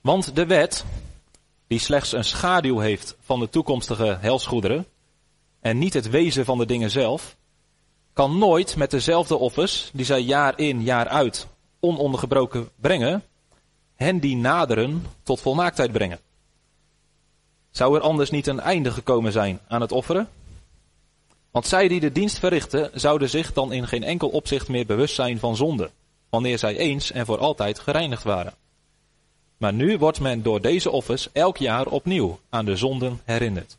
Want de wet, die slechts een schaduw heeft van de toekomstige helsgoederen en niet het wezen van de dingen zelf, kan nooit met dezelfde offers die zij jaar in jaar uit onondergebroken brengen, hen die naderen tot volmaaktheid brengen. Zou er anders niet een einde gekomen zijn aan het offeren? Want zij die de dienst verrichten, zouden zich dan in geen enkel opzicht meer bewust zijn van zonde, wanneer zij eens en voor altijd gereinigd waren. Maar nu wordt men door deze offers elk jaar opnieuw aan de zonden herinnerd.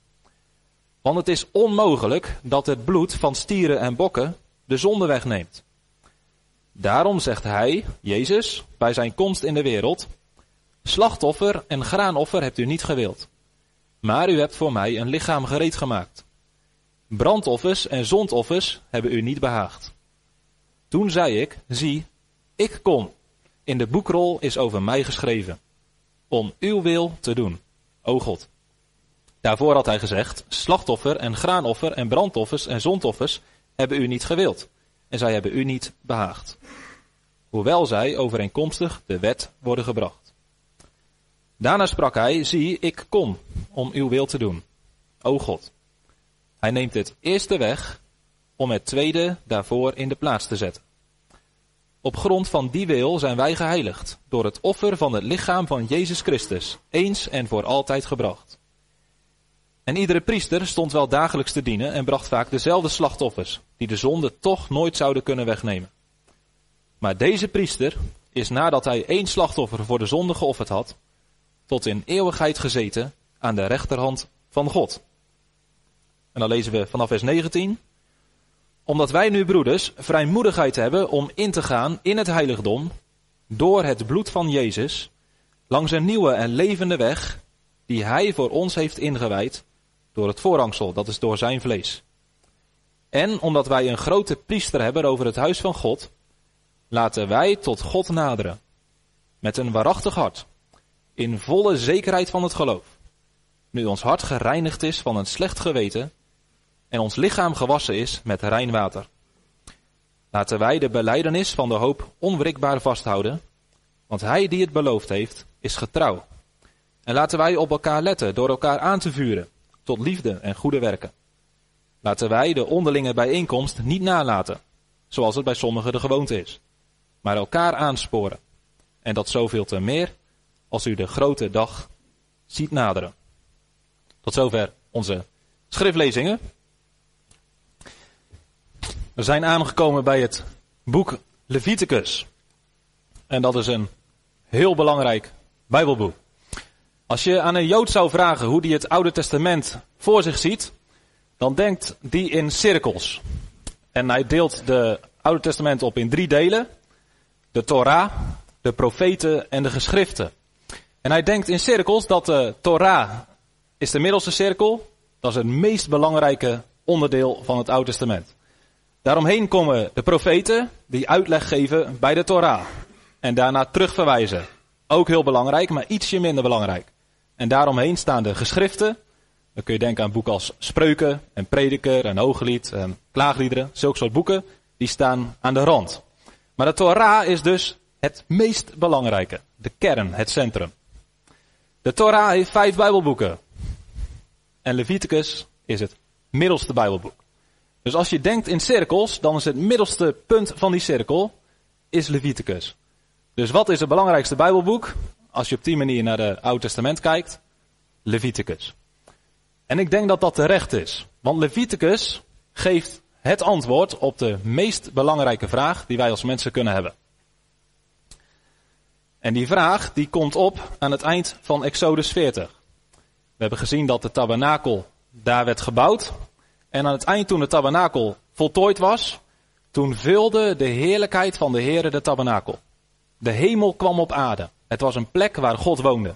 Want het is onmogelijk dat het bloed van stieren en bokken de zonde wegneemt. Daarom zegt hij, Jezus, bij zijn komst in de wereld, slachtoffer en graanoffer hebt u niet gewild. Maar u hebt voor mij een lichaam gereed gemaakt. Brandoffers en zondoffers hebben u niet behaagd. Toen zei ik, zie, ik kom. In de boekrol is over mij geschreven. Om uw wil te doen, o God. Daarvoor had hij gezegd, slachtoffer en graanoffer en brandoffers en zondoffers hebben u niet gewild. En zij hebben u niet behaagd. Hoewel zij overeenkomstig de wet worden gebracht. Daarna sprak hij, zie, ik kom om uw wil te doen, o God. Hij neemt het eerste weg om het tweede daarvoor in de plaats te zetten. Op grond van die wil zijn wij geheiligd, door het offer van het lichaam van Jezus Christus, eens en voor altijd gebracht. En iedere priester stond wel dagelijks te dienen en bracht vaak dezelfde slachtoffers, die de zonde toch nooit zouden kunnen wegnemen. Maar deze priester is nadat hij één slachtoffer voor de zonde geofferd had, tot in eeuwigheid gezeten aan de rechterhand van God. En dan lezen we vanaf vers 19. Omdat wij nu, broeders, vrijmoedigheid hebben om in te gaan in het heiligdom door het bloed van Jezus, langs een nieuwe en levende weg die Hij voor ons heeft ingewijd door het voorhangsel, dat is door zijn vlees. En omdat wij een grote priester hebben over het huis van God, laten wij tot God naderen. Met een waarachtig hart, in volle zekerheid van het geloof. Nu ons hart gereinigd is van een slecht geweten en ons lichaam gewassen is met rein water. Laten wij de beleidenis van de hoop onwrikbaar vasthouden, want hij die het beloofd heeft, is getrouw. En laten wij op elkaar letten door elkaar aan te vuren tot liefde en goede werken. Laten wij de onderlinge bijeenkomst niet nalaten, zoals het bij sommigen de gewoonte is, maar elkaar aansporen. En dat zoveel te meer als u de grote dag ziet naderen. Tot zover onze schriftlezingen. We zijn aangekomen bij het boek Leviticus. En dat is een heel belangrijk Bijbelboek. Als je aan een Jood zou vragen hoe die het Oude Testament voor zich ziet, dan denkt die in cirkels. En hij deelt de Oude Testament op in drie delen. De Torah, de profeten en de geschriften. En hij denkt in cirkels dat de Torah is de middelste cirkel. Dat is het meest belangrijke onderdeel van het Oude Testament. Daaromheen komen de profeten die uitleg geven bij de Torah. En daarna terugverwijzen. Ook heel belangrijk, maar ietsje minder belangrijk. En daaromheen staan de geschriften. Dan kun je denken aan boeken als Spreuken en Prediker en Hooglied en Klaagliederen. Zulke soort boeken, die staan aan de rand. Maar de Torah is dus het meest belangrijke. De kern, het centrum. De Torah heeft vijf Bijbelboeken. En Leviticus is het middelste Bijbelboek. Dus als je denkt in cirkels, dan is het middelste punt van die cirkel is Leviticus. Dus wat is het belangrijkste Bijbelboek? als je op die manier naar het Oude Testament kijkt, Leviticus. En ik denk dat dat terecht is. Want Leviticus geeft het antwoord op de meest belangrijke vraag die wij als mensen kunnen hebben. En die vraag die komt op aan het eind van Exodus 40. We hebben gezien dat de tabernakel daar werd gebouwd. En aan het eind toen de tabernakel voltooid was, toen vulde de heerlijkheid van de Heere de tabernakel. De hemel kwam op aarde. Het was een plek waar God woonde.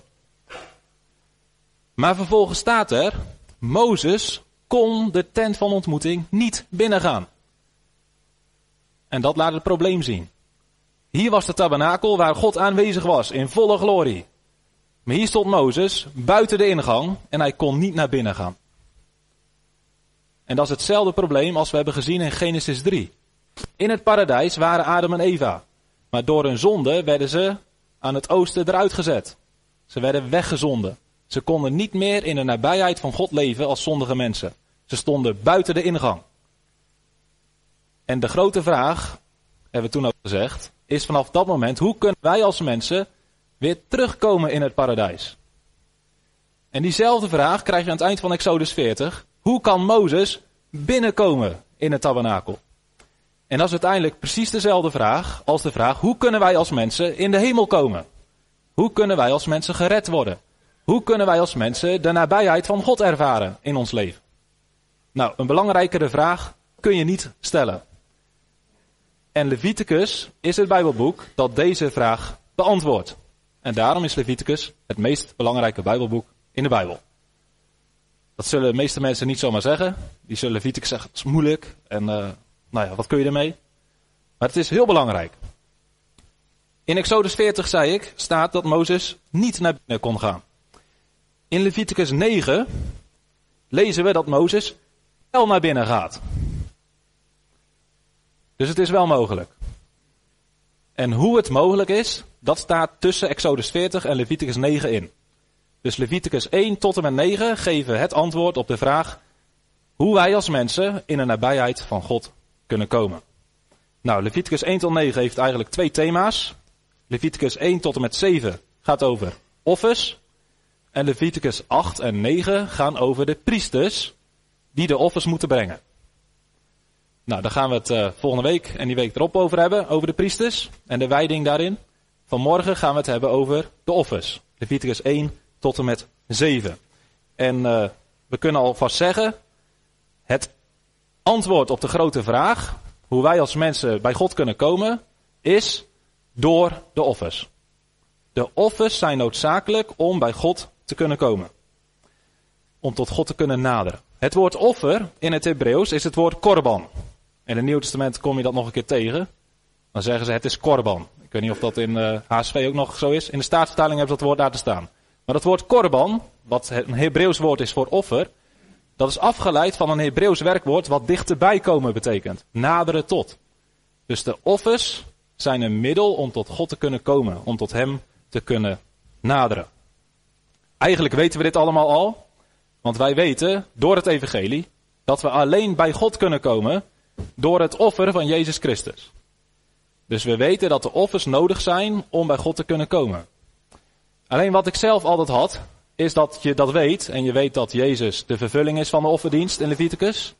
Maar vervolgens staat er, Mozes kon de tent van ontmoeting niet binnengaan. En dat laat het probleem zien. Hier was de tabernakel waar God aanwezig was in volle glorie. Maar hier stond Mozes buiten de ingang en hij kon niet naar binnen gaan. En dat is hetzelfde probleem als we hebben gezien in Genesis 3. In het paradijs waren Adam en Eva. Maar door hun zonde werden ze aan het oosten eruit gezet. Ze werden weggezonden. Ze konden niet meer in de nabijheid van God leven als zondige mensen. Ze stonden buiten de ingang. En de grote vraag, hebben we toen ook gezegd, is vanaf dat moment, hoe kunnen wij als mensen weer terugkomen in het paradijs? En diezelfde vraag krijg je aan het eind van Exodus 40. Hoe kan Mozes binnenkomen in het tabernakel? En dat is uiteindelijk precies dezelfde vraag als de vraag: hoe kunnen wij als mensen in de hemel komen? Hoe kunnen wij als mensen gered worden? Hoe kunnen wij als mensen de nabijheid van God ervaren in ons leven? Nou, een belangrijkere vraag kun je niet stellen. En Leviticus is het Bijbelboek dat deze vraag beantwoordt. En daarom is Leviticus het meest belangrijke Bijbelboek in de Bijbel. Dat zullen de meeste mensen niet zomaar zeggen. Die zullen Leviticus zeggen, het is moeilijk. En uh, nou ja, wat kun je ermee? Maar het is heel belangrijk. In Exodus 40, zei ik, staat dat Mozes niet naar binnen kon gaan. In Leviticus 9 lezen we dat Mozes wel naar binnen gaat. Dus het is wel mogelijk. En hoe het mogelijk is, dat staat tussen Exodus 40 en Leviticus 9 in. Dus Leviticus 1 tot en met 9 geven het antwoord op de vraag hoe wij als mensen in de nabijheid van God kunnen komen. Nou, Leviticus 1 tot 9 heeft eigenlijk twee thema's. Leviticus 1 tot en met 7 gaat over offers. En Leviticus 8 en 9 gaan over de priesters die de offers moeten brengen. Nou, daar gaan we het uh, volgende week en die week erop over hebben, over de priesters en de wijding daarin. Vanmorgen gaan we het hebben over de offers. Leviticus 1 tot en met 7. En uh, we kunnen alvast zeggen, het antwoord op de grote vraag, hoe wij als mensen bij God kunnen komen, is door de offers. De offers zijn noodzakelijk om bij God te kunnen komen. Om tot God te kunnen naderen. Het woord offer in het Hebreeuws is het woord korban. In het Nieuw Testament kom je dat nog een keer tegen. Dan zeggen ze het is korban. Ik weet niet of dat in uh, eh, HSV ook nog zo is. In de staatsvertaling hebben ze dat woord te staan. Maar dat woord korban, wat een Hebreeuws woord is voor offer, dat is afgeleid van een Hebreeuws werkwoord wat dichterbij komen betekent. Naderen tot. Dus de offers zijn een middel om tot God te kunnen komen, om tot Hem te kunnen naderen. Eigenlijk weten we dit allemaal al, want wij weten door het Evangelie dat we alleen bij God kunnen komen door het offer van Jezus Christus. Dus we weten dat de offers nodig zijn om bij God te kunnen komen. Alleen wat ik zelf altijd had, is dat je dat weet en je weet dat Jezus de vervulling is van de offerdienst in Leviticus.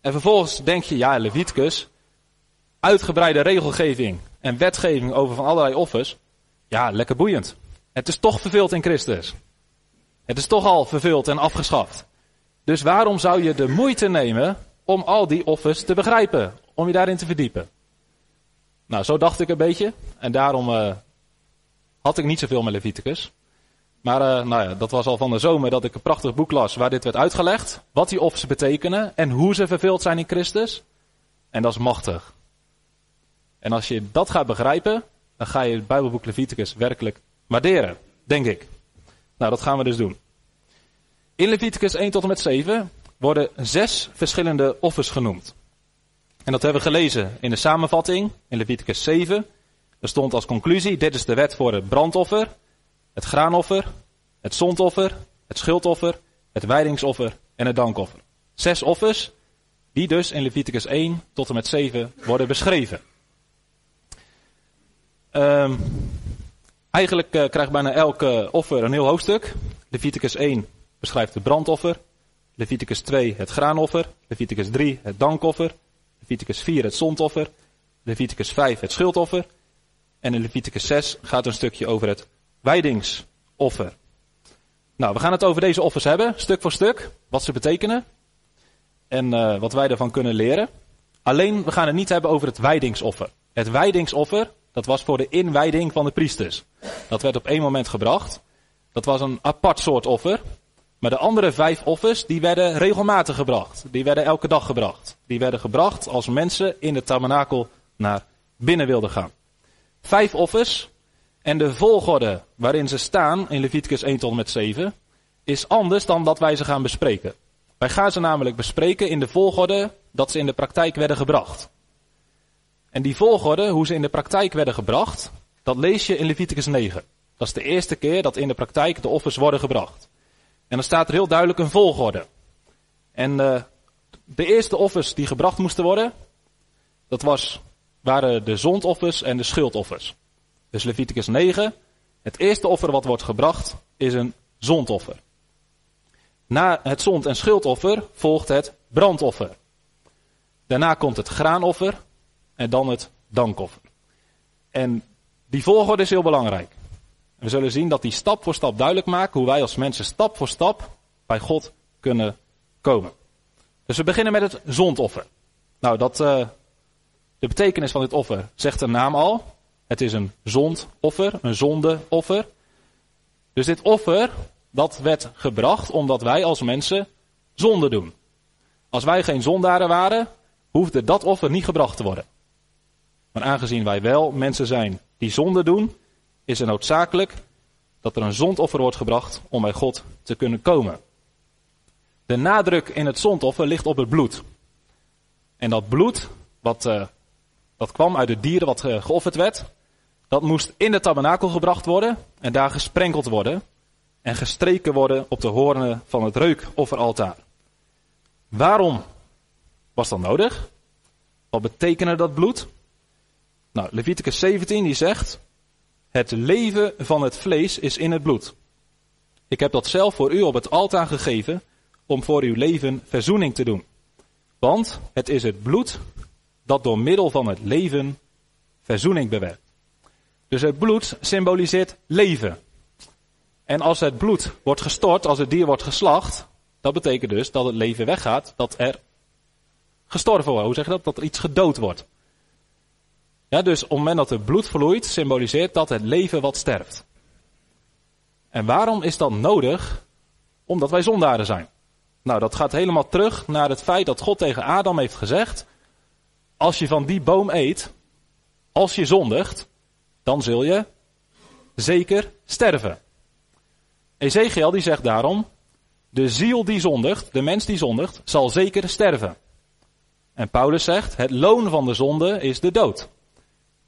En vervolgens denk je, ja, Leviticus, uitgebreide regelgeving en wetgeving over van allerlei offers. Ja, lekker boeiend. Het is toch vervuld in Christus. Het is toch al vervuld en afgeschaft. Dus waarom zou je de moeite nemen om al die offers te begrijpen? Om je daarin te verdiepen? Nou, zo dacht ik een beetje. En daarom uh, had ik niet zoveel met Leviticus. Maar uh, nou ja, dat was al van de zomer dat ik een prachtig boek las waar dit werd uitgelegd. Wat die offers betekenen en hoe ze vervuld zijn in Christus. En dat is machtig. En als je dat gaat begrijpen, dan ga je het Bijbelboek Leviticus werkelijk waarderen, denk ik. Nou, dat gaan we dus doen. In Leviticus 1 tot en met 7 worden zes verschillende offers genoemd. En dat hebben we gelezen in de samenvatting in Leviticus 7. Er stond als conclusie, dit is de wet voor het brandoffer, het graanoffer, het zondoffer, het schuldoffer, het wijdingsoffer en het dankoffer. Zes offers die dus in Leviticus 1 tot en met 7 worden beschreven. Um, eigenlijk uh, krijgt bijna elke offer een heel hoofdstuk. Leviticus 1 beschrijft het brandoffer. Leviticus 2 het graanoffer. Leviticus 3 het dankoffer. Leviticus 4 het zondoffer. Leviticus 5 het schuldoffer. En in Leviticus 6 gaat een stukje over het wijdingsoffer. Nou, we gaan het over deze offers hebben, stuk voor stuk, wat ze betekenen en uh, wat wij ervan kunnen leren. Alleen, we gaan het niet hebben over het wijdingsoffer. Het wijdingsoffer, dat was voor de inwijding van de priesters. Dat werd op één moment gebracht. Dat was een apart soort offer. Maar de andere vijf offers, die werden regelmatig gebracht. Die werden elke dag gebracht. Die werden gebracht als mensen in de tabernakel naar binnen wilden gaan. Vijf offers. En de volgorde waarin ze staan in Leviticus 1 tot met 7 is anders dan dat wij ze gaan bespreken. Wij gaan ze namelijk bespreken in de volgorde dat ze in de praktijk werden gebracht. En die volgorde, hoe ze in de praktijk werden gebracht, dat lees je in Leviticus 9. Dat is de eerste keer dat in de praktijk de offers worden gebracht. En dan staat er heel duidelijk een volgorde. En uh, de eerste offers die gebracht moesten worden, dat was, waren de zondoffers en de schuldoffers. Dus Leviticus 9, het eerste offer wat wordt gebracht is een zondoffer. Na het zond- en schuldoffer volgt het brandoffer. Daarna komt het graanoffer en dan het dankoffer. En die volgorde is heel belangrijk. We zullen zien dat die stap voor stap duidelijk maakt hoe wij als mensen stap voor stap bij God kunnen komen. Dus we beginnen met het zondoffer. Nou, dat, uh, de betekenis van dit offer zegt de naam al. Het is een zondoffer, een zondeoffer. Dus dit offer, dat werd gebracht omdat wij als mensen zonde doen. Als wij geen zondaren waren, hoefde dat offer niet gebracht te worden. Maar aangezien wij wel mensen zijn die zonde doen, is het noodzakelijk dat er een zondoffer wordt gebracht om bij God te kunnen komen. De nadruk in het zondoffer ligt op het bloed. En dat bloed, wat, uh, dat kwam uit de dieren wat uh, geofferd werd, dat moest in de tabernakel gebracht worden en daar gesprenkeld worden en gestreken worden op de hoornen van het reukofferaltaar. Waarom was dat nodig? Wat betekende dat bloed? Nou, Leviticus 17 die zegt, het leven van het vlees is in het bloed. Ik heb dat zelf voor u op het altaar gegeven om voor uw leven verzoening te doen. Want het is het bloed dat door middel van het leven verzoening bewerkt. Dus het bloed symboliseert leven. En als het bloed wordt gestort, als het dier wordt geslacht, dat betekent dus dat het leven weggaat, dat er gestorven wordt. Hoe zeg je dat? Dat er iets gedood wordt. Ja, dus op het moment dat het bloed vloeit, symboliseert dat het leven wat sterft. En waarom is dat nodig? Omdat wij zondaren zijn. Nou, dat gaat helemaal terug naar het feit dat God tegen Adam heeft gezegd: Als je van die boom eet, als je zondigt, dan zul je zeker sterven. Ezekiel die zegt daarom: De ziel die zondigt, de mens die zondigt, zal zeker sterven. En Paulus zegt: Het loon van de zonde is de dood.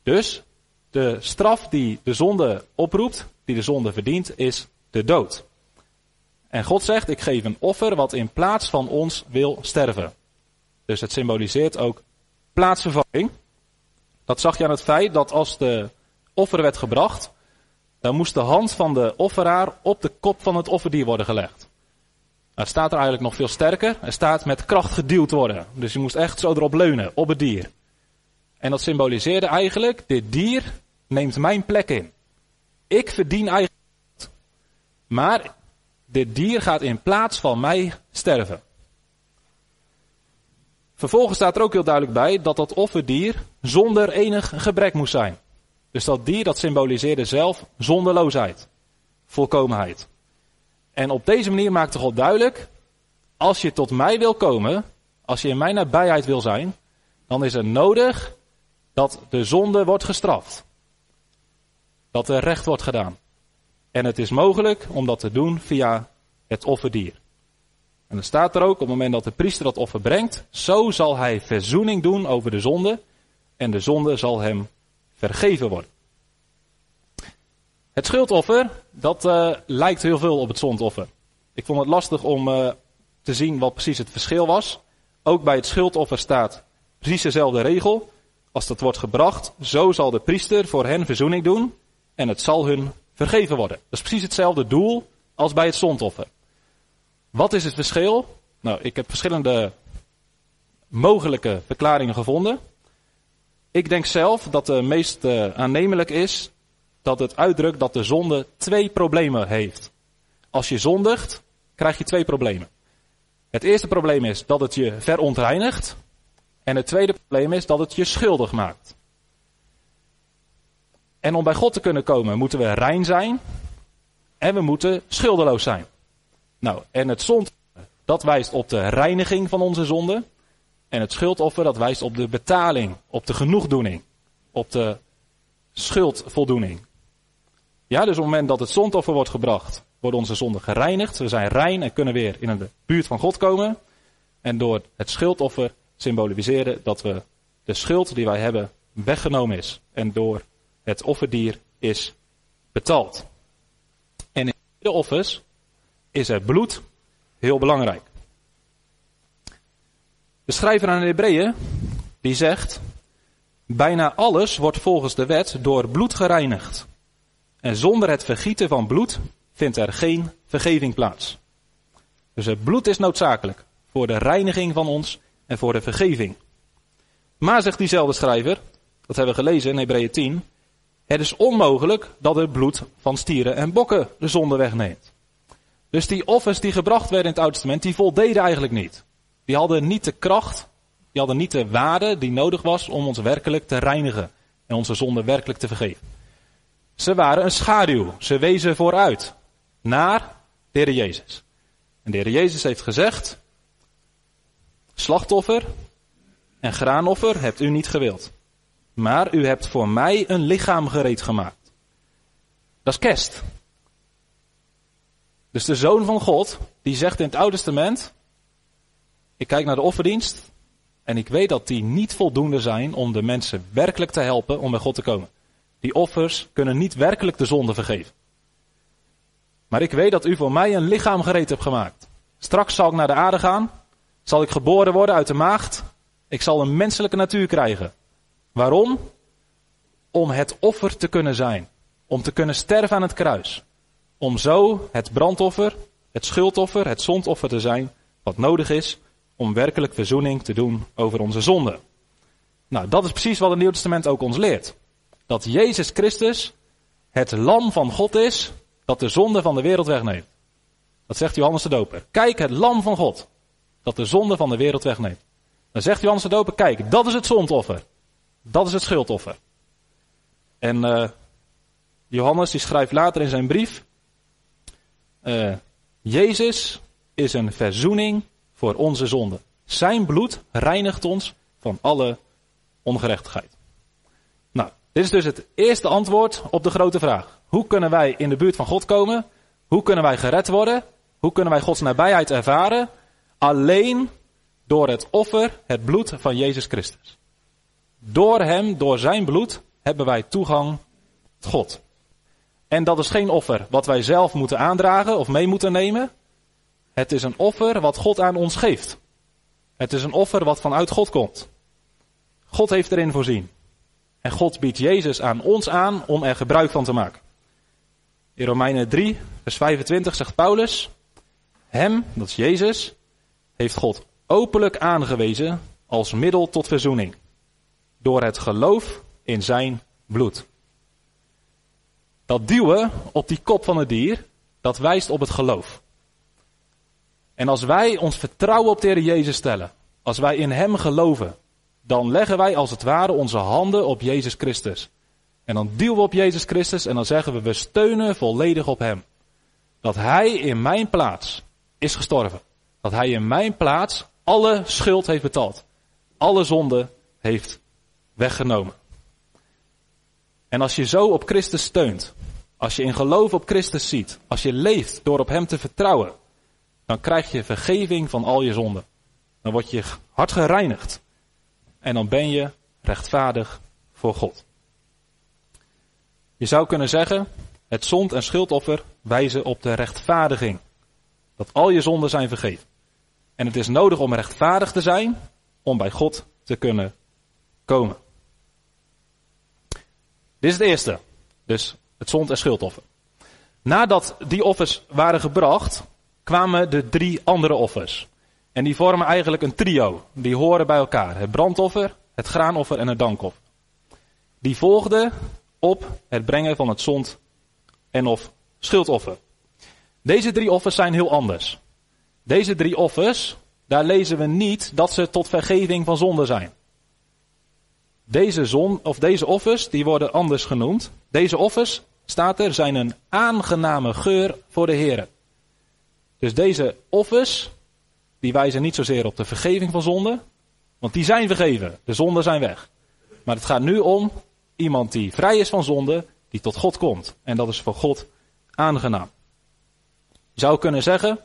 Dus de straf die de zonde oproept, die de zonde verdient, is de dood. En God zegt, ik geef een offer wat in plaats van ons wil sterven. Dus het symboliseert ook plaatsvervanging. Dat zag je aan het feit dat als de offer werd gebracht, dan moest de hand van de offeraar op de kop van het offerdier worden gelegd. Er staat er eigenlijk nog veel sterker. Er staat met kracht geduwd worden. Dus je moest echt zo erop leunen, op het dier. En dat symboliseerde eigenlijk, dit dier neemt mijn plek in. Ik verdien eigenlijk. Maar dit dier gaat in plaats van mij sterven. Vervolgens staat er ook heel duidelijk bij dat dat offerdier zonder enig gebrek moest zijn. Dus dat dier dat symboliseerde zelf zonderloosheid, volkomenheid. En op deze manier maakte God duidelijk, als je tot mij wil komen, als je in mijn nabijheid wil zijn, dan is het nodig dat de zonde wordt gestraft. Dat er recht wordt gedaan. En het is mogelijk om dat te doen via het offerdier. En dan staat er ook, op het moment dat de priester dat offer brengt, zo zal hij verzoening doen over de zonde en de zonde zal hem vergeven worden. Het schuldoffer, dat uh, lijkt heel veel op het zondoffer. Ik vond het lastig om uh, te zien wat precies het verschil was. Ook bij het schuldoffer staat precies dezelfde regel. Als dat wordt gebracht, zo zal de priester voor hen verzoening doen en het zal hun vergeven worden. Dat is precies hetzelfde doel als bij het zondoffer. Wat is het verschil? Nou, ik heb verschillende mogelijke verklaringen gevonden. Ik denk zelf dat de meest uh, aannemelijk is dat het uitdrukt dat de zonde twee problemen heeft. Als je zondigt, krijg je twee problemen. Het eerste probleem is dat het je verontreinigt. En het tweede probleem is dat het je schuldig maakt. En om bij God te kunnen komen moeten we rein zijn en we moeten schuldeloos zijn. Nou, en het zond, dat wijst op de reiniging van onze zonde. En het schuldoffer, dat wijst op de betaling, op de genoegdoening, op de schuldvoldoening. Ja, dus op het moment dat het zondoffer wordt gebracht, wordt onze zonde gereinigd. We zijn rein en kunnen weer in de buurt van God komen. En door het schuldoffer symboliseren dat we de schuld die wij hebben weggenomen is. En door het offerdier is betaald. de offers is het bloed heel belangrijk. De schrijver aan de Hebreeën, die zegt, bijna alles wordt volgens de wet door bloed gereinigd. En zonder het vergieten van bloed vindt er geen vergeving plaats. Dus het bloed is noodzakelijk voor de reiniging van ons en voor de vergeving. Maar zegt diezelfde schrijver, dat hebben we gelezen in Hebreeën 10, het is onmogelijk dat het bloed van stieren en bokken de zonde wegneemt. Dus die offers die gebracht werden in het Oude Testament, die voldeden eigenlijk niet. Die hadden niet de kracht, die hadden niet de waarde die nodig was om ons werkelijk te reinigen en onze zonde werkelijk te vergeven. Ze waren een schaduw, ze wezen vooruit naar de Heer Jezus. En de Heer Jezus heeft gezegd, slachtoffer en graanoffer hebt u niet gewild. Maar u hebt voor mij een lichaam gereed gemaakt. Dat is kerst. Dus de zoon van God, die zegt in het Oude Testament, ik kijk naar de offerdienst en ik weet dat die niet voldoende zijn om de mensen werkelijk te helpen om bij God te komen. Die offers kunnen niet werkelijk de zonde vergeven. Maar ik weet dat u voor mij een lichaam gereed hebt gemaakt. Straks zal ik naar de aarde gaan, zal ik geboren worden uit de maagd, ik zal een menselijke natuur krijgen. Waarom? Om het offer te kunnen zijn. Om te kunnen sterven aan het kruis. Om zo het brandoffer, het schuldoffer, het zondoffer te zijn wat nodig is om werkelijk verzoening te doen over onze zonden. Nou, dat is precies wat het Nieuw Testament ook ons leert. Dat Jezus Christus het lam van God is dat de zonde van de wereld wegneemt. Dat zegt Johannes de Doper. Kijk, het lam van God dat de zonde van de wereld wegneemt. Dan zegt Johannes de Doper, kijk, dat is het zondoffer. Dat is het schuldoffer. En uh, Johannes die schrijft later in zijn brief, uh, Jezus is een verzoening voor onze zonde. Zijn bloed reinigt ons van alle ongerechtigheid. Nou, dit is dus het eerste antwoord op de grote vraag. Hoe kunnen wij in de buurt van God komen? Hoe kunnen wij gered worden? Hoe kunnen wij Gods nabijheid ervaren? Alleen door het offer, het bloed van Jezus Christus. Door hem, door zijn bloed, hebben wij toegang tot God. En dat is geen offer wat wij zelf moeten aandragen of mee moeten nemen. Het is een offer wat God aan ons geeft. Het is een offer wat vanuit God komt. God heeft erin voorzien. En God biedt Jezus aan ons aan om er gebruik van te maken. In Romeinen 3, vers 25 zegt Paulus, Hem, dat is Jezus, heeft God openlijk aangewezen als middel tot verzoening. Door het geloof in zijn bloed. Dat duwen op die kop van het dier, dat wijst op het geloof. En als wij ons vertrouwen op de Heer Jezus stellen, als wij in Hem geloven, dan leggen wij als het ware onze handen op Jezus Christus. En dan duwen we op Jezus Christus en dan zeggen we, we steunen volledig op Hem. Dat Hij in mijn plaats is gestorven. Dat Hij in mijn plaats alle schuld heeft betaald. Alle zonde heeft weggenomen. En als je zo op Christus steunt, als je in geloof op Christus ziet, als je leeft door op Hem te vertrouwen, dan krijg je vergeving van al je zonden. Dan word je hart gereinigd. En dan ben je rechtvaardig voor God. Je zou kunnen zeggen, het zond- en schuldoffer wijzen op de rechtvaardiging. Dat al je zonden zijn vergeven. En het is nodig om rechtvaardig te zijn om bij God te kunnen komen. Dit is het eerste. Dus het zond- en schuldoffer. Nadat die offers waren gebracht, kwamen de drie andere offers. En die vormen eigenlijk een trio. Die horen bij elkaar. Het brandoffer, het graanoffer en het dankoffer. Die volgden op het brengen van het zond- en of schuldoffer. Deze drie offers zijn heel anders. Deze drie offers, daar lezen we niet dat ze tot vergeving van zonde zijn. Deze, zon, of deze offers, die worden anders genoemd. Deze offers, staat er, zijn een aangename geur voor de Heer. Dus deze offers, die wijzen niet zozeer op de vergeving van zonde, want die zijn vergeven, de zonden zijn weg. Maar het gaat nu om iemand die vrij is van zonde, die tot God komt. En dat is voor God aangenaam. Je zou kunnen zeggen,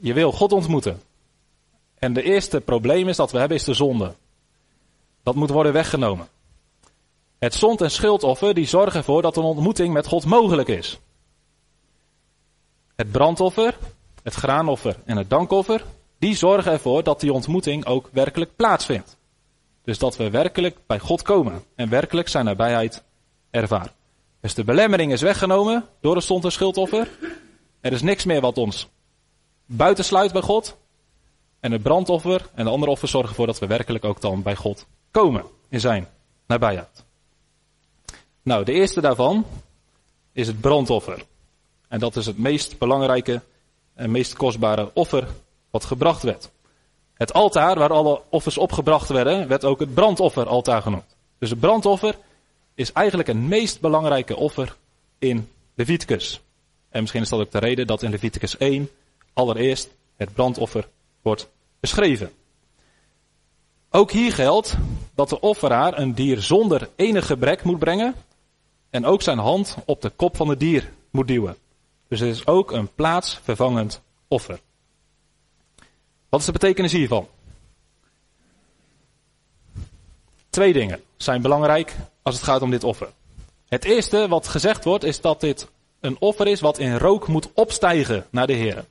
je wil God ontmoeten. En de eerste probleem is dat we hebben is de zonde. Dat moet worden weggenomen. Het zond- en schuldoffer die zorgen ervoor dat een ontmoeting met God mogelijk is. Het brandoffer, het graanoffer en het dankoffer, die zorgen ervoor dat die ontmoeting ook werkelijk plaatsvindt. Dus dat we werkelijk bij God komen en werkelijk zijn nabijheid ervaren. Dus de belemmering is weggenomen door het stond een schuldoffer. Er is niks meer wat ons buitensluit bij God. En het brandoffer en de andere offers zorgen ervoor dat we werkelijk ook dan bij God komen in zijn nabijheid. Nou, de eerste daarvan is het brandoffer. En dat is het meest belangrijke en meest kostbare offer wat gebracht werd. Het altaar waar alle offers opgebracht werden, werd ook het brandofferaltaar genoemd. Dus het brandoffer is eigenlijk het meest belangrijke offer in Leviticus. En misschien is dat ook de reden dat in Leviticus 1 allereerst het brandoffer wordt beschreven. Ook hier geldt dat de offeraar een dier zonder enig gebrek moet brengen en ook zijn hand op de kop van het dier moet duwen. Dus het is ook een plaatsvervangend offer. Wat is de betekenis hiervan? Twee dingen zijn belangrijk als het gaat om dit offer. Het eerste wat gezegd wordt is dat dit een offer is wat in rook moet opstijgen naar de Heer.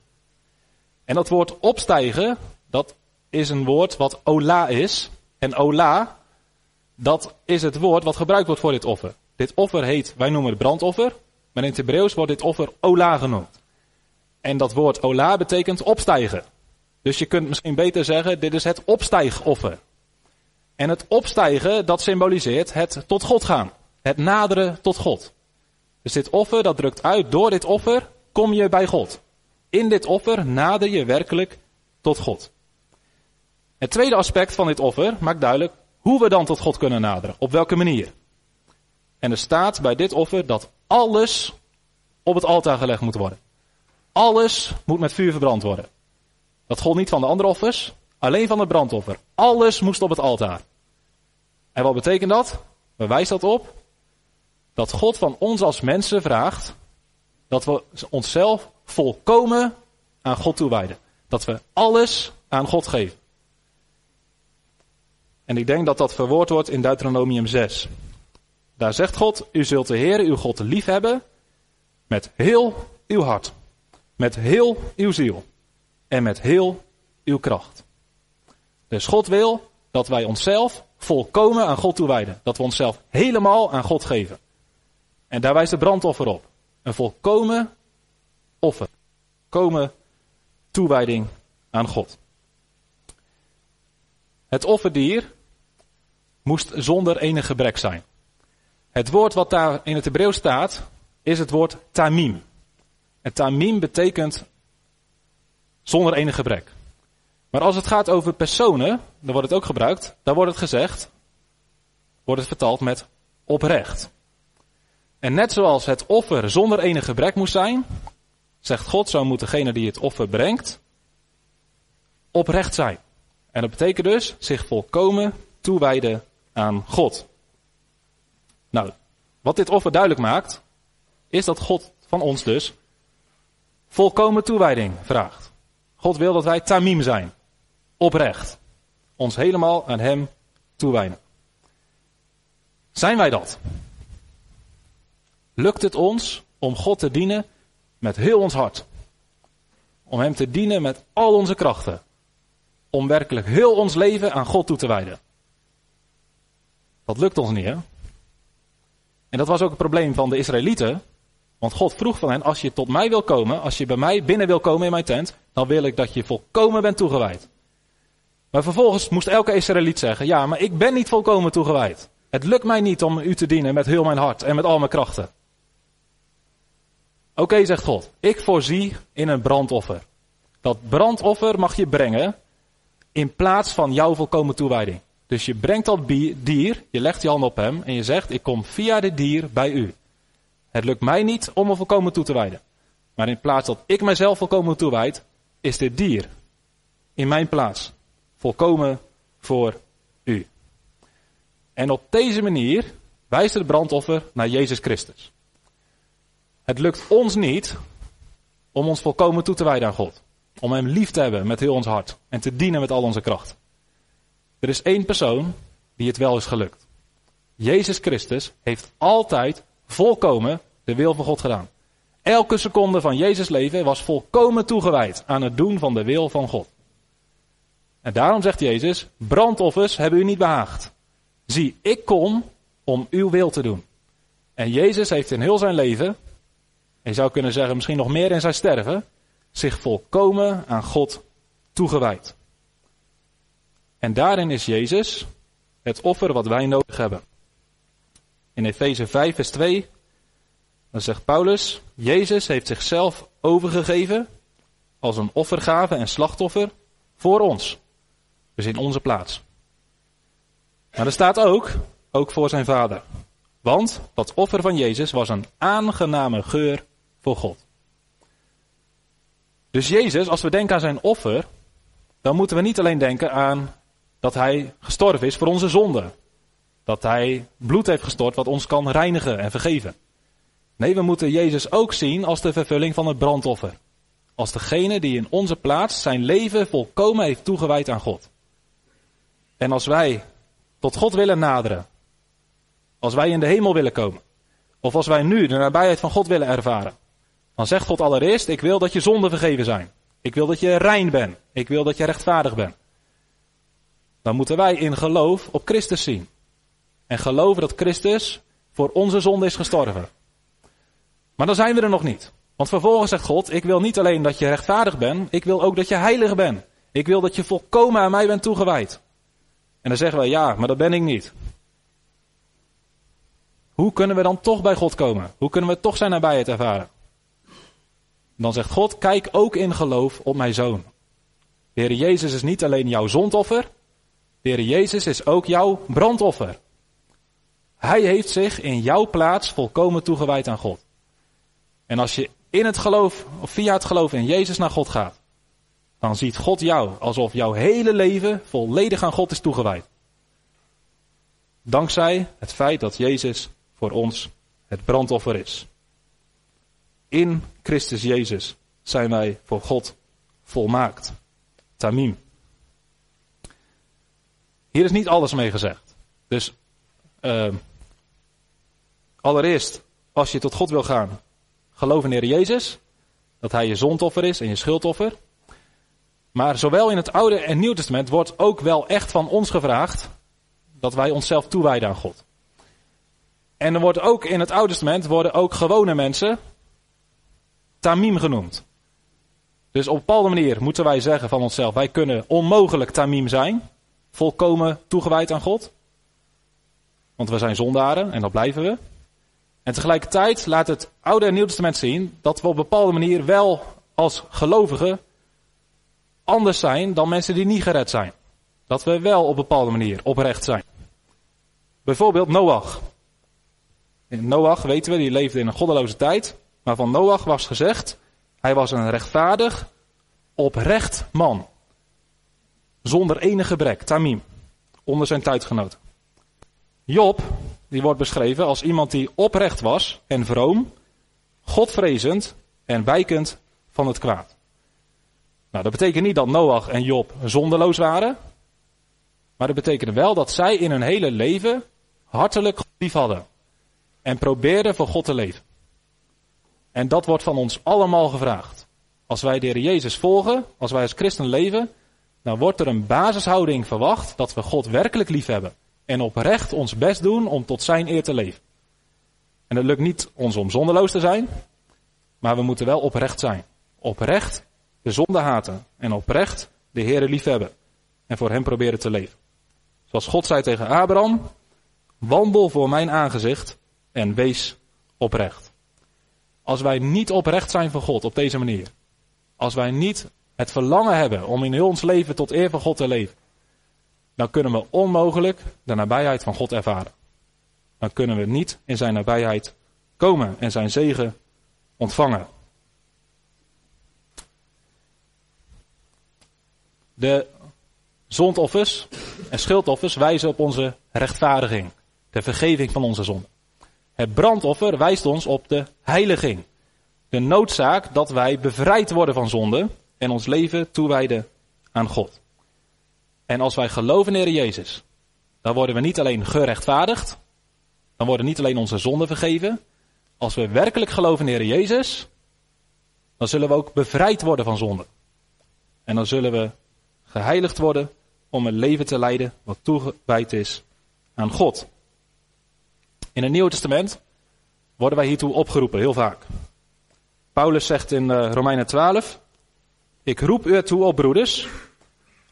En dat woord opstijgen, dat is een woord wat ola is. En ola, dat is het woord wat gebruikt wordt voor dit offer. Dit offer heet, wij noemen het brandoffer, maar in het Hebreeuws wordt dit offer ola genoemd. En dat woord ola betekent opstijgen. Dus je kunt misschien beter zeggen, dit is het opstijgoffer. En het opstijgen, dat symboliseert het tot God gaan. Het naderen tot God. Dus dit offer, dat drukt uit, door dit offer kom je bij God. In dit offer nader je werkelijk tot God. Het tweede aspect van dit offer maakt duidelijk hoe we dan tot God kunnen naderen. Op welke manier. En er staat bij dit offer dat alles op het altaar gelegd moet worden. Alles moet met vuur verbrand worden. Dat gold niet van de andere offers, alleen van het brandoffer. Alles moest op het altaar. En wat betekent dat? Waar wijst dat op? Dat God van ons als mensen vraagt dat we onszelf volkomen aan God toewijden. Dat we alles aan God geven. En ik denk dat dat verwoord wordt in Deuteronomium 6. Daar zegt God, u zult de Heer uw God lief hebben met heel uw hart, met heel uw ziel en met heel uw kracht. Dus God wil dat wij onszelf volkomen aan God toewijden. Dat we onszelf helemaal aan God geven. En daar wijst de brandoffer op. Een volkomen offer. Komen toewijding aan God. Het offerdier moest zonder enig gebrek zijn. Het woord wat daar in het Hebreeuws staat, is het woord tamim. En tamim betekent zonder enig gebrek. Maar als het gaat over personen, dan wordt het ook gebruikt, dan wordt het gezegd, wordt het vertaald met oprecht. En net zoals het offer zonder enig gebrek moest zijn, zegt God, zo moet degene die het offer brengt, oprecht zijn. En dat betekent dus zich volkomen toewijden aan God. Nou, wat dit offer duidelijk maakt, is dat God van ons dus volkomen toewijding vraagt. God wil dat wij tamim zijn. Oprecht. Ons helemaal aan Hem toewijden. Zijn wij dat? Lukt het ons om God te dienen met heel ons hart? Om Hem te dienen met al onze krachten? Om werkelijk heel ons leven aan God toe te wijden? Dat lukt ons niet, hè? En dat was ook het probleem van de Israëlieten. Want God vroeg van hen, als je tot mij wil komen, als je bij mij binnen wil komen in mijn tent, dan wil ik dat je volkomen bent toegewijd. Maar vervolgens moest elke Israëliet zeggen, ja, maar ik ben niet volkomen toegewijd. Het lukt mij niet om u te dienen met heel mijn hart en met al mijn krachten. Oké, zegt God, ik voorzie in een brandoffer. Dat brandoffer mag je brengen in plaats van jouw volkomen toewijding. Dus je brengt dat dier, je legt je hand op hem en je zegt, ik kom via dit dier bij u. Het lukt mij niet om me volkomen toe te wijden. Maar in plaats dat ik mijzelf volkomen toewijd, is dit dier in mijn plaats volkomen voor u. En op deze manier wijst het brandoffer naar Jezus Christus. Het lukt ons niet om ons volkomen toe te wijden aan God. Om Hem lief te hebben met heel ons hart en te dienen met al onze kracht. Er is één persoon die het wel is gelukt. Jezus Christus heeft altijd volkomen de wil van God gedaan. Elke seconde van Jezus' leven was volkomen toegewijd aan het doen van de wil van God. En daarom zegt Jezus, brandoffers hebben u niet behaagd. Zie, ik kom om uw wil te doen. En Jezus heeft in heel zijn leven, je zou kunnen zeggen misschien nog meer in zijn sterven, zich volkomen aan God toegewijd. En daarin is Jezus het offer wat wij nodig hebben. In Efeze 5, vers 2, dan zegt Paulus, Jezus heeft zichzelf overgegeven als een offergave en slachtoffer voor ons. Dus in onze plaats. Maar er staat ook, ook voor zijn vader. Want dat offer van Jezus was een aangename geur voor God. Dus Jezus, als we denken aan zijn offer, dan moeten we niet alleen denken aan dat hij gestorven is voor onze zonden. Dat hij bloed heeft gestort wat ons kan reinigen en vergeven. Nee, we moeten Jezus ook zien als de vervulling van het brandoffer. Als degene die in onze plaats zijn leven volkomen heeft toegewijd aan God. En als wij tot God willen naderen, als wij in de hemel willen komen, of als wij nu de nabijheid van God willen ervaren, dan zegt God allereerst, ik wil dat je zonden vergeven zijn. Ik wil dat je rein bent. Ik wil dat je rechtvaardig bent. Dan moeten wij in geloof op Christus zien. En geloven dat Christus voor onze zonde is gestorven. Maar dan zijn we er nog niet. Want vervolgens zegt God, ik wil niet alleen dat je rechtvaardig bent, ik wil ook dat je heilig bent. Ik wil dat je volkomen aan mij bent toegewijd. En dan zeggen we, ja, maar dat ben ik niet. Hoe kunnen we dan toch bij God komen? Hoe kunnen we toch zijn nabijheid ervaren? Dan zegt God, kijk ook in geloof op mijn zoon. De Heer Jezus is niet alleen jouw zondoffer, de Heer Jezus is ook jouw brandoffer. Hij heeft zich in jouw plaats volkomen toegewijd aan God. En als je in het geloof, of via het geloof in Jezus naar God gaat, dan ziet God jou alsof jouw hele leven volledig aan God is toegewijd. Dankzij het feit dat Jezus voor ons het brandoffer is. In Christus Jezus zijn wij voor God volmaakt. Tamim. Hier is niet alles mee gezegd. Dus uh, allereerst, als je tot God wil gaan, geloof in Heer Jezus. Dat Hij je zondoffer is en je schuldoffer. Maar zowel in het Oude en Nieuw Testament wordt ook wel echt van ons gevraagd dat wij onszelf toewijden aan God. En er wordt ook in het Oude Testament worden ook gewone mensen tamim genoemd. Dus op een bepaalde manier moeten wij zeggen van onszelf, wij kunnen onmogelijk tamim zijn, volkomen toegewijd aan God. Want we zijn zondaren en dat blijven we. En tegelijkertijd laat het Oude en Nieuw Testament zien dat we op een bepaalde manier wel als gelovigen anders zijn dan mensen die niet gered zijn. Dat we wel op een bepaalde manier oprecht zijn. Bijvoorbeeld Noach. Noach, weten we, die leefde in een goddeloze tijd. Maar van Noach was gezegd, hij was een rechtvaardig, oprecht man. Zonder enig gebrek, tamim, onder zijn tijdgenoten. Job, die wordt beschreven als iemand die oprecht was en vroom, godvrezend en wijkend van het kwaad. Nou, dat betekent niet dat Noach en Job zonderloos waren, maar dat betekende wel dat zij in hun hele leven hartelijk lief hadden en probeerden voor God te leven. En dat wordt van ons allemaal gevraagd. Als wij de Heer Jezus volgen, als wij als christen leven, dan wordt er een basishouding verwacht dat we God werkelijk lief hebben. En oprecht ons best doen om tot zijn eer te leven. En het lukt niet ons om zondeloos te zijn, maar we moeten wel oprecht zijn. Oprecht de zonde haten en oprecht de Heer lief hebben. En voor hem proberen te leven. Zoals God zei tegen Abraham, wandel voor mijn aangezicht en wees oprecht. Als wij niet oprecht zijn voor God op deze manier. Als wij niet het verlangen hebben om in heel ons leven tot eer van God te leven. Dan kunnen we onmogelijk de nabijheid van God ervaren. Dan kunnen we niet in zijn nabijheid komen en zijn zegen ontvangen. De zondoffers en schuldoffers wijzen op onze rechtvaardiging, de vergeving van onze zonde. Het brandoffer wijst ons op de heiliging. De noodzaak dat wij bevrijd worden van zonde en ons leven toewijden aan God. En als wij geloven in Heer Jezus, dan worden we niet alleen gerechtvaardigd, dan worden niet alleen onze zonden vergeven. Als we werkelijk geloven in Heer Jezus, dan zullen we ook bevrijd worden van zonde. En dan zullen we geheiligd worden om een leven te leiden wat toegewijd is aan God. In het Nieuwe Testament worden wij hiertoe opgeroepen, heel vaak. Paulus zegt in uh, Romeinen 12, ik roep u ertoe op broeders,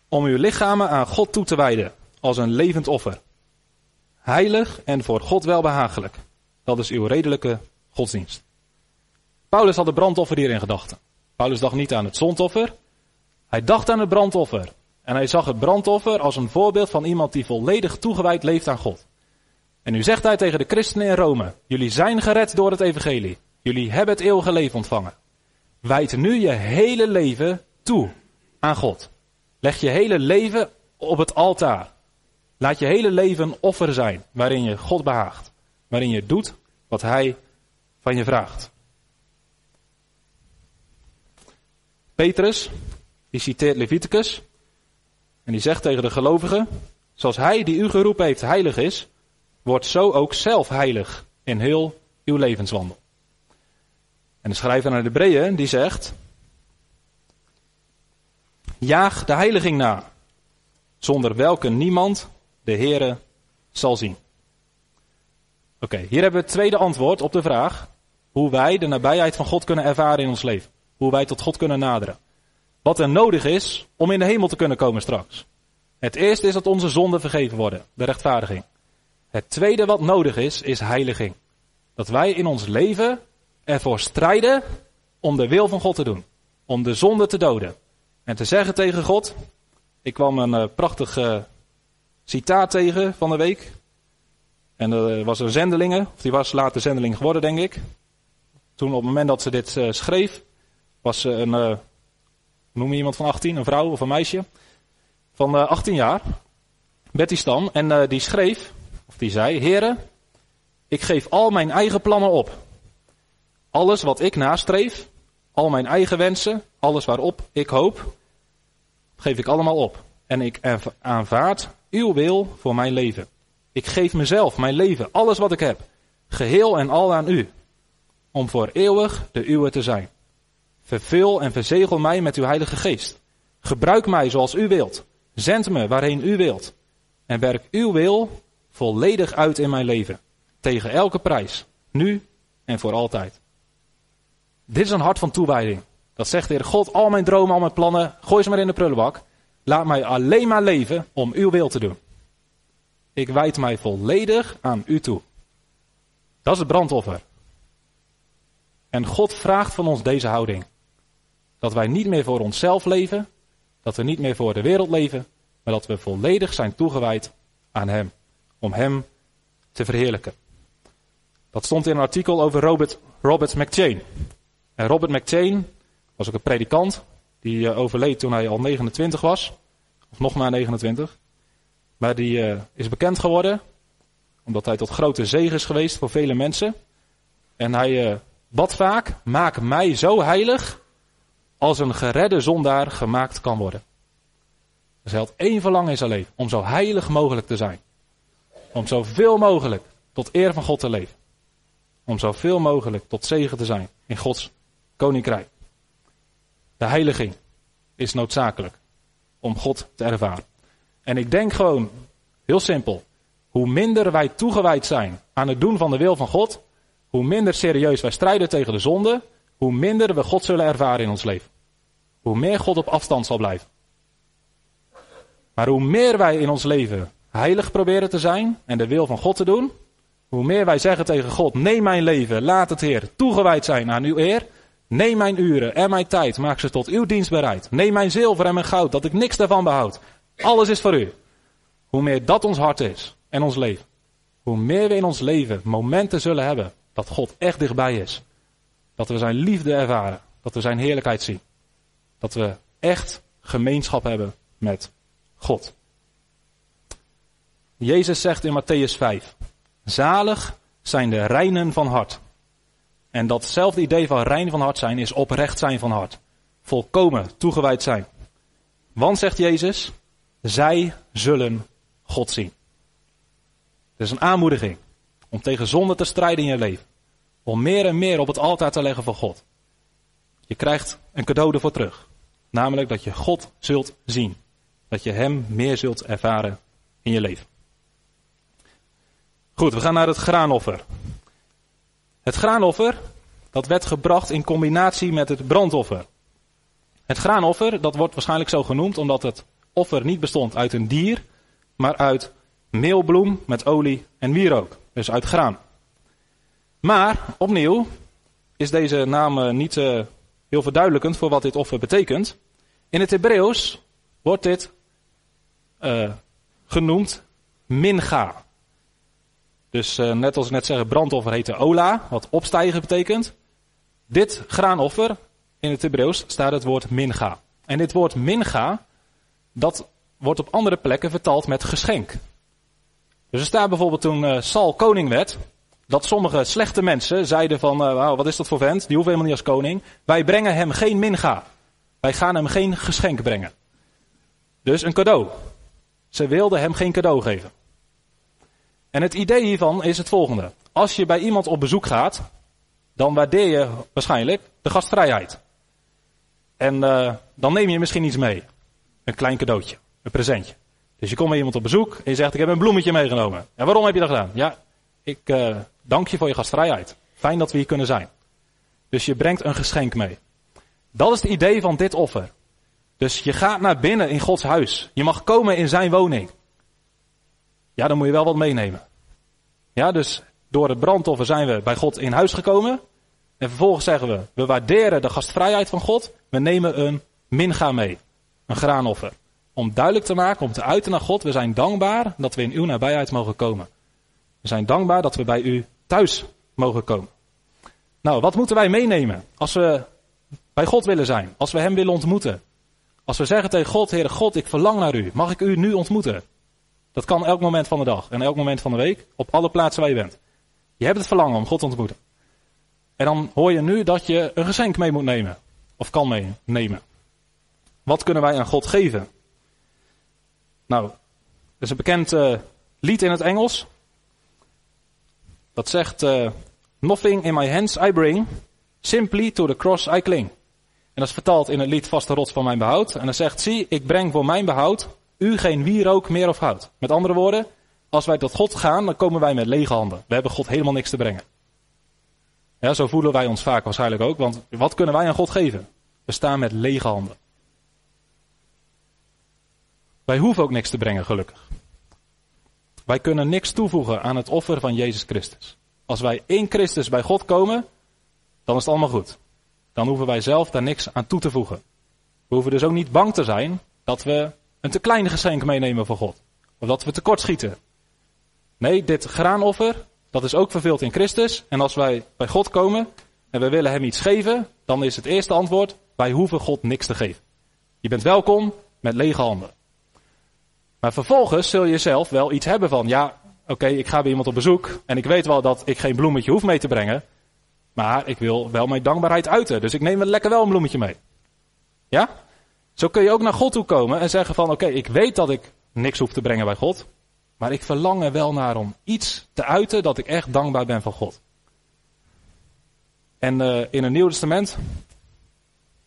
om uw lichamen aan God toe te wijden, als een levend offer. Heilig en voor God welbehagelijk. Dat is uw redelijke godsdienst. Paulus had het brandoffer hier in gedachten. Paulus dacht niet aan het zondoffer. Hij dacht aan het brandoffer. En hij zag het brandoffer als een voorbeeld van iemand die volledig toegewijd leeft aan God. En nu zegt hij tegen de christenen in Rome, jullie zijn gered door het evangelie. Jullie hebben het eeuwige leven ontvangen. Wijd nu je hele leven toe aan God. Leg je hele leven op het altaar. Laat je hele leven een offer zijn waarin je God behaagt. Waarin je doet wat Hij van je vraagt. Petrus, die citeert Leviticus. En die zegt tegen de gelovigen, zoals Hij die u geroepen heeft heilig is, wordt zo ook zelf heilig in heel uw levenswandel. En de schrijver naar de Hebreeën die zegt, jaag de heiliging na, zonder welke niemand de Heere zal zien. Oké, hier hebben we het tweede antwoord op de vraag hoe wij de nabijheid van God kunnen ervaren in ons leven. Hoe wij tot God kunnen naderen. Wat er nodig is om in de hemel te kunnen komen straks. Het eerste is dat onze zonden vergeven worden, de rechtvaardiging. Het tweede wat nodig is, is heiliging. Dat wij in ons leven ervoor strijden om de wil van God te doen. Om de zonde te doden. En te zeggen tegen God. Ik kwam een uh, prachtig uh, citaat tegen van de week. En er was een zendelinge, of die was later zendeling geworden, denk ik. Toen op het moment dat ze dit schreef, was ze een, noem je iemand van 18, een vrouw of een meisje, van uh, 18 jaar, Betty Stam. En die schreef, of die zei, heren, ik geef al mijn eigen plannen op. Alles wat ik nastreef, al mijn eigen wensen, alles waarop ik hoop, geef ik allemaal op. En ik aanvaard uw wil voor mijn leven. Ik geef mezelf, mijn leven, alles wat ik heb, geheel en al aan u, om voor eeuwig de uwe te zijn. Vervul en verzegel mij met uw heilige geest. Gebruik mij zoals u wilt. Zend me waarheen u wilt. En werk uw wil volledig uit in mijn leven. Tegen elke prijs. Nu en voor altijd. Dit is een hart van toewijding. Dat zegt de Heer God, al mijn dromen, al mijn plannen, gooi ze maar in de prullenbak. Laat mij alleen maar leven om uw wil te doen. Ik wijd mij volledig aan u toe. Dat is het brandoffer. En God vraagt van ons deze houding. Dat wij niet meer voor onszelf leven, dat we niet meer voor de wereld leven, maar dat we volledig zijn toegewijd aan Hem. Om Hem te verheerlijken. Dat stond in een artikel over Robert, Robert McChain. Robert McChain was ook een predikant. Die uh, overleed toen hij al 29 was. Of nog maar 29. Maar die uh, is bekend geworden. Omdat hij tot grote zegen is geweest voor vele mensen. En hij uh, bad vaak. Maak mij zo heilig. Als een geredde zondaar gemaakt kan worden. Dus hij had één verlangen in zijn leven. Om zo heilig mogelijk te zijn. Om zoveel mogelijk tot eer van God te leven. Om zoveel mogelijk tot zegen te zijn in Gods koninkrijk. De heiliging is noodzakelijk om God te ervaren. En ik denk gewoon, heel simpel, hoe minder wij toegewijd zijn aan het doen van de wil van God, hoe minder serieus wij strijden tegen de zonde, hoe minder we God zullen ervaren in ons leven. Hoe meer God op afstand zal blijven. Maar hoe meer wij in ons leven heilig proberen te zijn en de wil van God te doen, hoe meer wij zeggen tegen God, neem mijn leven, laat het Heer toegewijd zijn aan uw eer, Neem mijn uren en mijn tijd, maak ze tot uw dienst bereid. Neem mijn zilver en mijn goud, dat ik niks daarvan behoud. Alles is voor u. Hoe meer dat ons hart is en ons leven, hoe meer we in ons leven momenten zullen hebben dat God echt dichtbij is. Dat we zijn liefde ervaren, dat we zijn heerlijkheid zien. Dat we echt gemeenschap hebben met God. Jezus zegt in Matthäus 5, zalig zijn de reinen van hart, en datzelfde idee van rein van hart zijn is oprecht zijn van hart. Volkomen toegewijd zijn. Want, zegt Jezus, zij zullen God zien. Het is een aanmoediging om tegen zonde te strijden in je leven. Om meer en meer op het altaar te leggen voor God. Je krijgt een cadeau ervoor terug. Namelijk dat je God zult zien. Dat je Hem meer zult ervaren in je leven. Goed, we gaan naar het graanoffer. Het graanoffer, dat werd gebracht in combinatie met het brandoffer. Het graanoffer, dat wordt waarschijnlijk zo genoemd omdat het offer niet bestond uit een dier, maar uit meelbloem met olie en wierook. Dus uit graan. Maar, opnieuw, is deze naam niet uh, heel verduidelijkend voor wat dit offer betekent. In het Hebreeuws wordt dit uh, genoemd minga. Dus uh, net als ik net zeggen, brandoffer heette ola, wat opstijgen betekent. Dit graanoffer, in het Hebreeuws staat het woord minga. En dit woord minga, dat wordt op andere plekken vertaald met geschenk. Dus er staat bijvoorbeeld toen uh, Saul koning werd, dat sommige slechte mensen zeiden van, uh, wat is dat voor vent, die hoeft helemaal niet als koning. Wij brengen hem geen minga. Wij gaan hem geen geschenk brengen. Dus een cadeau. Ze wilden hem geen cadeau geven. En het idee hiervan is het volgende. Als je bij iemand op bezoek gaat, dan waardeer je waarschijnlijk de gastvrijheid. En uh, dan neem je misschien iets mee. Een klein cadeautje, een presentje. Dus je komt bij iemand op bezoek en je zegt, ik heb een bloemetje meegenomen. En waarom heb je dat gedaan? Ja, ik uh, dank je voor je gastvrijheid. Fijn dat we hier kunnen zijn. Dus je brengt een geschenk mee. Dat is het idee van dit offer. Dus je gaat naar binnen in Gods huis. Je mag komen in zijn woning. Ja, dan moet je wel wat meenemen. Ja, dus door het brandoffer zijn we bij God in huis gekomen. En vervolgens zeggen we, we waarderen de gastvrijheid van God. We nemen een minga mee. Een graanoffer. Om duidelijk te maken, om te uiten naar God, we zijn dankbaar dat we in uw nabijheid mogen komen. We zijn dankbaar dat we bij u thuis mogen komen. Nou, wat moeten wij meenemen als we bij God willen zijn? Als we Hem willen ontmoeten? Als we zeggen tegen God, Heere God, ik verlang naar u. Mag ik u nu ontmoeten? Dat kan elk moment van de dag en elk moment van de week, op alle plaatsen waar je bent. Je hebt het verlangen om God te ontmoeten. En dan hoor je nu dat je een geschenk mee moet nemen. Of kan meenemen. Wat kunnen wij aan God geven? Nou, er is een bekend uh, lied in het Engels. Dat zegt, uh, Nothing in my hands I bring, simply to the cross I cling. En dat is vertaald in het lied Vaste rots van mijn behoud. En dan zegt, zie, ik breng voor mijn behoud u geen wierook meer of hout. Met andere woorden, als wij tot God gaan, dan komen wij met lege handen. We hebben God helemaal niks te brengen. Ja, zo voelen wij ons vaak waarschijnlijk ook, want wat kunnen wij aan God geven? We staan met lege handen. Wij hoeven ook niks te brengen, gelukkig. Wij kunnen niks toevoegen aan het offer van Jezus Christus. Als wij in Christus bij God komen, dan is het allemaal goed. Dan hoeven wij zelf daar niks aan toe te voegen. We hoeven dus ook niet bang te zijn dat we een te klein geschenk meenemen voor God. Of dat we tekort schieten. Nee, dit graanoffer, dat is ook vervuld in Christus. En als wij bij God komen en we willen Hem iets geven, dan is het eerste antwoord, wij hoeven God niks te geven. Je bent welkom met lege handen. Maar vervolgens zul je zelf wel iets hebben van, ja, oké, ik ga bij iemand op bezoek en ik weet wel dat ik geen bloemetje hoef mee te brengen. Maar ik wil wel mijn dankbaarheid uiten, dus ik neem wel lekker wel een bloemetje mee. Ja? Zo kun je ook naar God toe komen en zeggen van, oké, ik weet dat ik niks hoef te brengen bij God. Maar ik verlang er wel naar om iets te uiten dat ik echt dankbaar ben van God. En uh, in het Nieuwe Testament,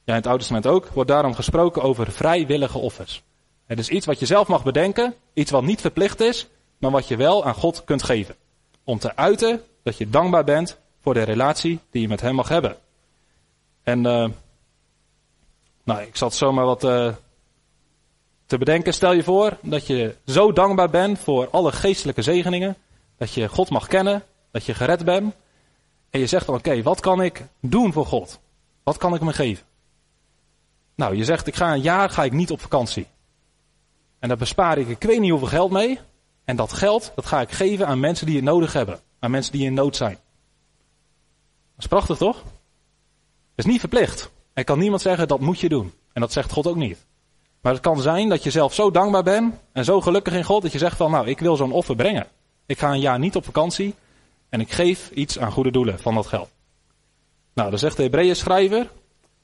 ja in het Oude Testament ook, wordt daarom gesproken over vrijwillige offers. Het is iets wat je zelf mag bedenken, iets wat niet verplicht is, maar wat je wel aan God kunt geven. Om te uiten dat je dankbaar bent voor de relatie die je met Hem mag hebben. En uh, nou, ik zat zomaar wat uh, te bedenken. Stel je voor dat je zo dankbaar bent voor alle geestelijke zegeningen. Dat je God mag kennen, dat je gered bent. En je zegt van oké, wat kan ik doen voor God? Wat kan ik me geven? Nou, je zegt ik ga een jaar ga ik niet op vakantie. En daar bespaar ik ik weet niet hoeveel geld mee. En dat geld, dat ga ik geven aan mensen die het nodig hebben. Aan mensen die in nood zijn. Dat is prachtig toch? Dat is niet verplicht. Er kan niemand zeggen dat moet je doen. En dat zegt God ook niet. Maar het kan zijn dat je zelf zo dankbaar bent en zo gelukkig in God dat je zegt van nou ik wil zo'n offer brengen. Ik ga een jaar niet op vakantie en ik geef iets aan goede doelen van dat geld. Nou, dan zegt de Hebreeën schrijver,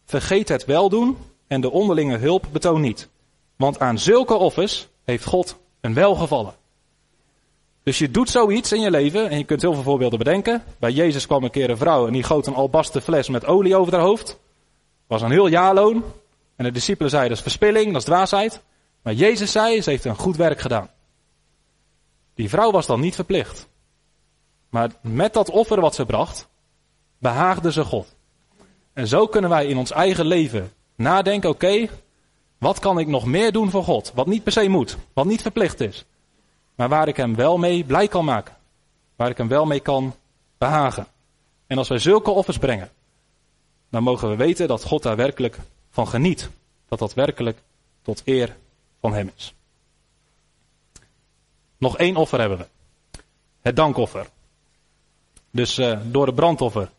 vergeet het weldoen en de onderlinge hulp betoon niet. Want aan zulke offers heeft God een welgevallen. Dus je doet zoiets in je leven en je kunt heel veel voorbeelden bedenken. Bij Jezus kwam een keer een vrouw en die goot een albasten fles met olie over haar hoofd. Was een heel jaarloon. En de discipelen zeiden, dat is verspilling, dat is dwaasheid. Maar Jezus zei, ze heeft een goed werk gedaan. Die vrouw was dan niet verplicht. Maar met dat offer wat ze bracht, behaagde ze God. En zo kunnen wij in ons eigen leven nadenken, oké, wat kan ik nog meer doen voor God? Wat niet per se moet, wat niet verplicht is. Maar waar ik hem wel mee blij kan maken. Waar ik hem wel mee kan behagen. En als wij zulke offers brengen, dan mogen we weten dat God daar werkelijk van geniet. Dat dat werkelijk tot eer van hem is. Nog één offer hebben we. Het dankoffer. Dus uh, door het brandoffer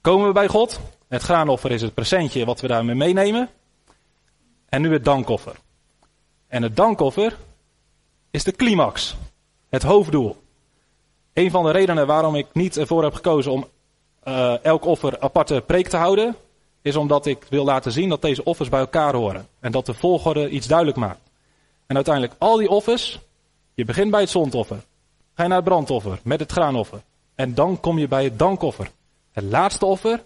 komen we bij God. Het graanoffer is het presentje wat we daarmee meenemen. En nu het dankoffer. En het dankoffer is de climax. Het hoofddoel. Een van de redenen waarom ik niet ervoor heb gekozen om uh, elk offer aparte preek te houden, is omdat ik wil laten zien dat deze offers bij elkaar horen. En dat de volgorde iets duidelijk maakt. En uiteindelijk al die offers, je begint bij het zondoffer. Ga je naar het brandoffer met het graanoffer. En dan kom je bij het dankoffer. Het laatste offer,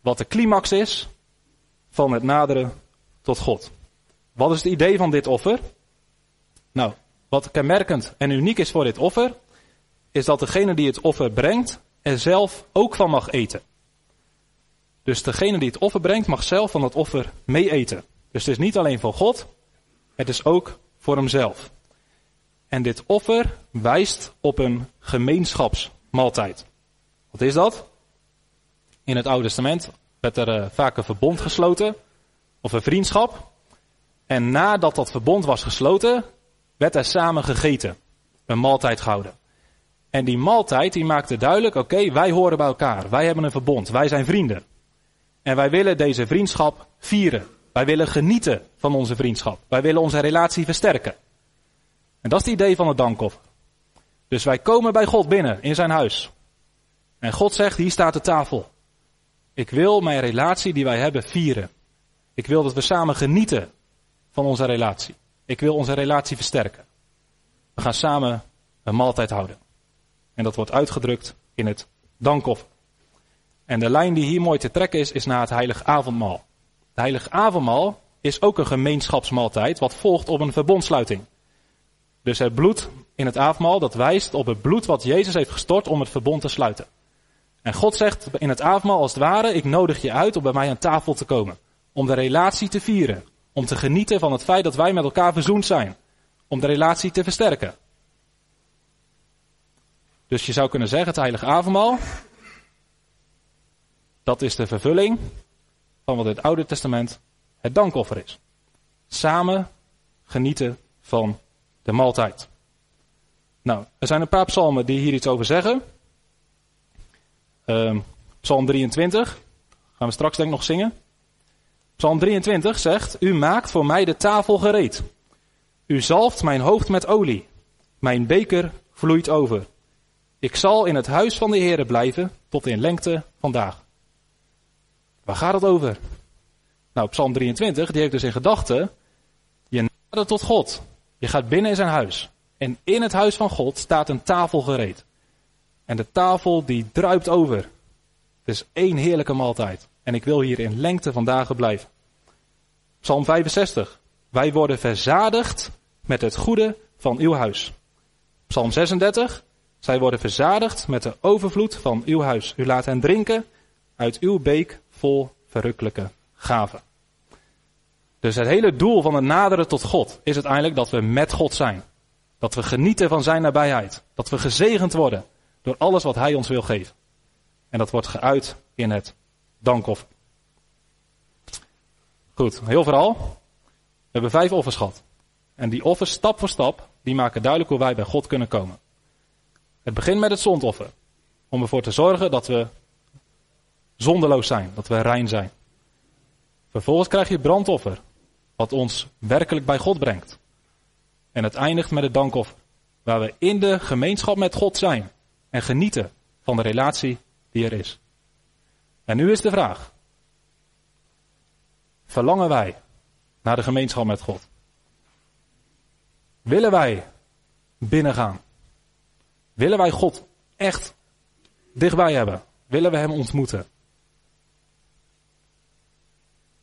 wat de climax is van het naderen tot God. Wat is het idee van dit offer? Nou, wat kenmerkend en uniek is voor dit offer, is dat degene die het offer brengt er zelf ook van mag eten. Dus degene die het offer brengt mag zelf van het offer mee eten. Dus het is niet alleen voor God, het is ook voor hemzelf. En dit offer wijst op een gemeenschapsmaaltijd. Wat is dat? In het Oude Testament werd er uh, vaak een verbond gesloten, of een vriendschap. En nadat dat verbond was gesloten, werd er samen gegeten. Een maaltijd gehouden. En die maaltijd die maakte duidelijk, oké, wij horen bij elkaar. Wij hebben een verbond. Wij zijn vrienden. En wij willen deze vriendschap vieren. Wij willen genieten van onze vriendschap. Wij willen onze relatie versterken. En dat is het idee van het dankoffer. Dus wij komen bij God binnen in zijn huis. En God zegt, hier staat de tafel. Ik wil mijn relatie die wij hebben vieren. Ik wil dat we samen genieten van onze relatie. Ik wil onze relatie versterken. We gaan samen een maaltijd houden. En dat wordt uitgedrukt in het dankoffer. En de lijn die hier mooi te trekken is, is naar het heilig avondmaal. Het heilig avondmaal is ook een gemeenschapsmaaltijd wat volgt op een verbondsluiting. Dus het bloed in het avondmaal, dat wijst op het bloed wat Jezus heeft gestort om het verbond te sluiten. En God zegt in het avondmaal als het ware, ik nodig je uit om bij mij aan tafel te komen. Om de relatie te vieren. Om te genieten van het feit dat wij met elkaar verzoend zijn. Om de relatie te versterken. Dus je zou kunnen zeggen, het heilige avondmaal, dat is de vervulling van wat in het Oude Testament het dankoffer is. Samen genieten van de maaltijd. Nou, er zijn een paar psalmen die hier iets over zeggen. Uh, Psalm 23, gaan we straks denk ik nog zingen. Psalm 23 zegt, U maakt voor mij de tafel gereed. U zalft mijn hoofd met olie. Mijn beker vloeit over. Ik zal in het huis van de Heere blijven tot in lengte vandaag. Waar gaat het over? Nou, Psalm 23, die heeft dus in gedachten, je nadert tot God. Je gaat binnen in zijn huis. En in het huis van God staat een tafel gereed. En de tafel die druipt over. Het is één heerlijke maaltijd. En ik wil hier in lengte van dagen blijven. Psalm 65. Wij worden verzadigd met het goede van uw huis. Psalm 36. Zij worden verzadigd met de overvloed van uw huis. U laat hen drinken uit uw beek vol verrukkelijke gaven. Dus het hele doel van het naderen tot God is uiteindelijk dat we met God zijn. Dat we genieten van zijn nabijheid. Dat we gezegend worden door alles wat Hij ons wil geven. En dat wordt geuit in het dankoffer. Goed, heel vooral. We hebben vijf offers gehad. En die offers, stap voor stap, die maken duidelijk hoe wij bij God kunnen komen. Het begint met het zondoffer. Om ervoor te zorgen dat we zondeloos zijn, dat we rein zijn. Vervolgens krijg je brandoffer, wat ons werkelijk bij God brengt. En het eindigt met het dankoffer, waar we in de gemeenschap met God zijn en genieten van de relatie die er is. En nu is de vraag, verlangen wij naar de gemeenschap met God? Willen wij binnengaan? Willen wij God echt dichtbij hebben? Willen we Hem ontmoeten?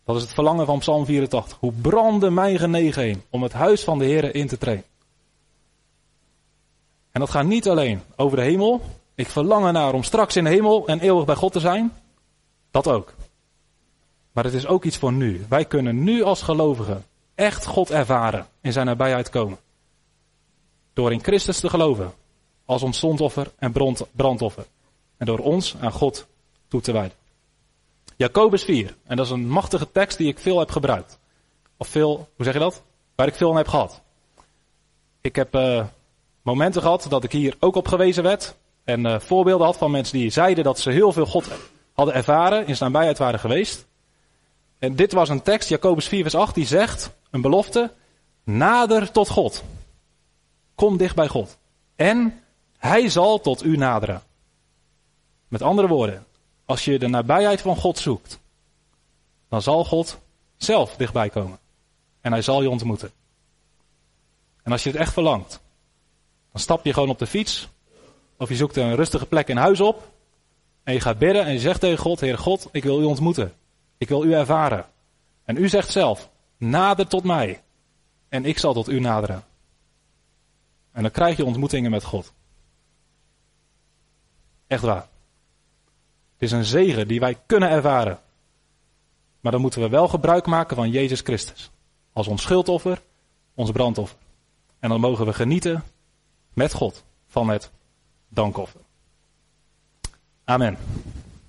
Dat is het verlangen van Psalm 84. Hoe brandde mijn genegenheid om het huis van de Heer in te treden. En dat gaat niet alleen over de hemel. Ik verlang ernaar om straks in de hemel en eeuwig bij God te zijn. Dat ook. Maar het is ook iets voor nu. Wij kunnen nu als gelovigen echt God ervaren in zijn nabijheid komen. Door in Christus te geloven als ons zondoffer en brandoffer. En door ons aan God toe te wijden. Jacobus 4. En dat is een machtige tekst die ik veel heb gebruikt. Of veel, hoe zeg je dat? Waar ik veel aan heb gehad. Ik heb uh, momenten gehad dat ik hier ook op gewezen werd. En uh, voorbeelden had van mensen die zeiden dat ze heel veel God hadden ervaren, in zijn nabijheid waren geweest. En dit was een tekst, Jacobus 4 vers 8, die zegt, een belofte, nader tot God. Kom dicht bij God. En hij zal tot u naderen. Met andere woorden, als je de nabijheid van God zoekt, dan zal God zelf dichtbij komen. En hij zal je ontmoeten. En als je het echt verlangt, dan stap je gewoon op de fiets. Of je zoekt een rustige plek in huis op. En je gaat bidden en je zegt tegen God, Heer God, ik wil u ontmoeten. Ik wil u ervaren. En u zegt zelf, nader tot mij. En ik zal tot u naderen. En dan krijg je ontmoetingen met God. Echt waar. Het is een zegen die wij kunnen ervaren. Maar dan moeten we wel gebruik maken van Jezus Christus. Als ons schuldoffer, ons brandoffer. En dan mogen we genieten met God van het dankoffer. Amen.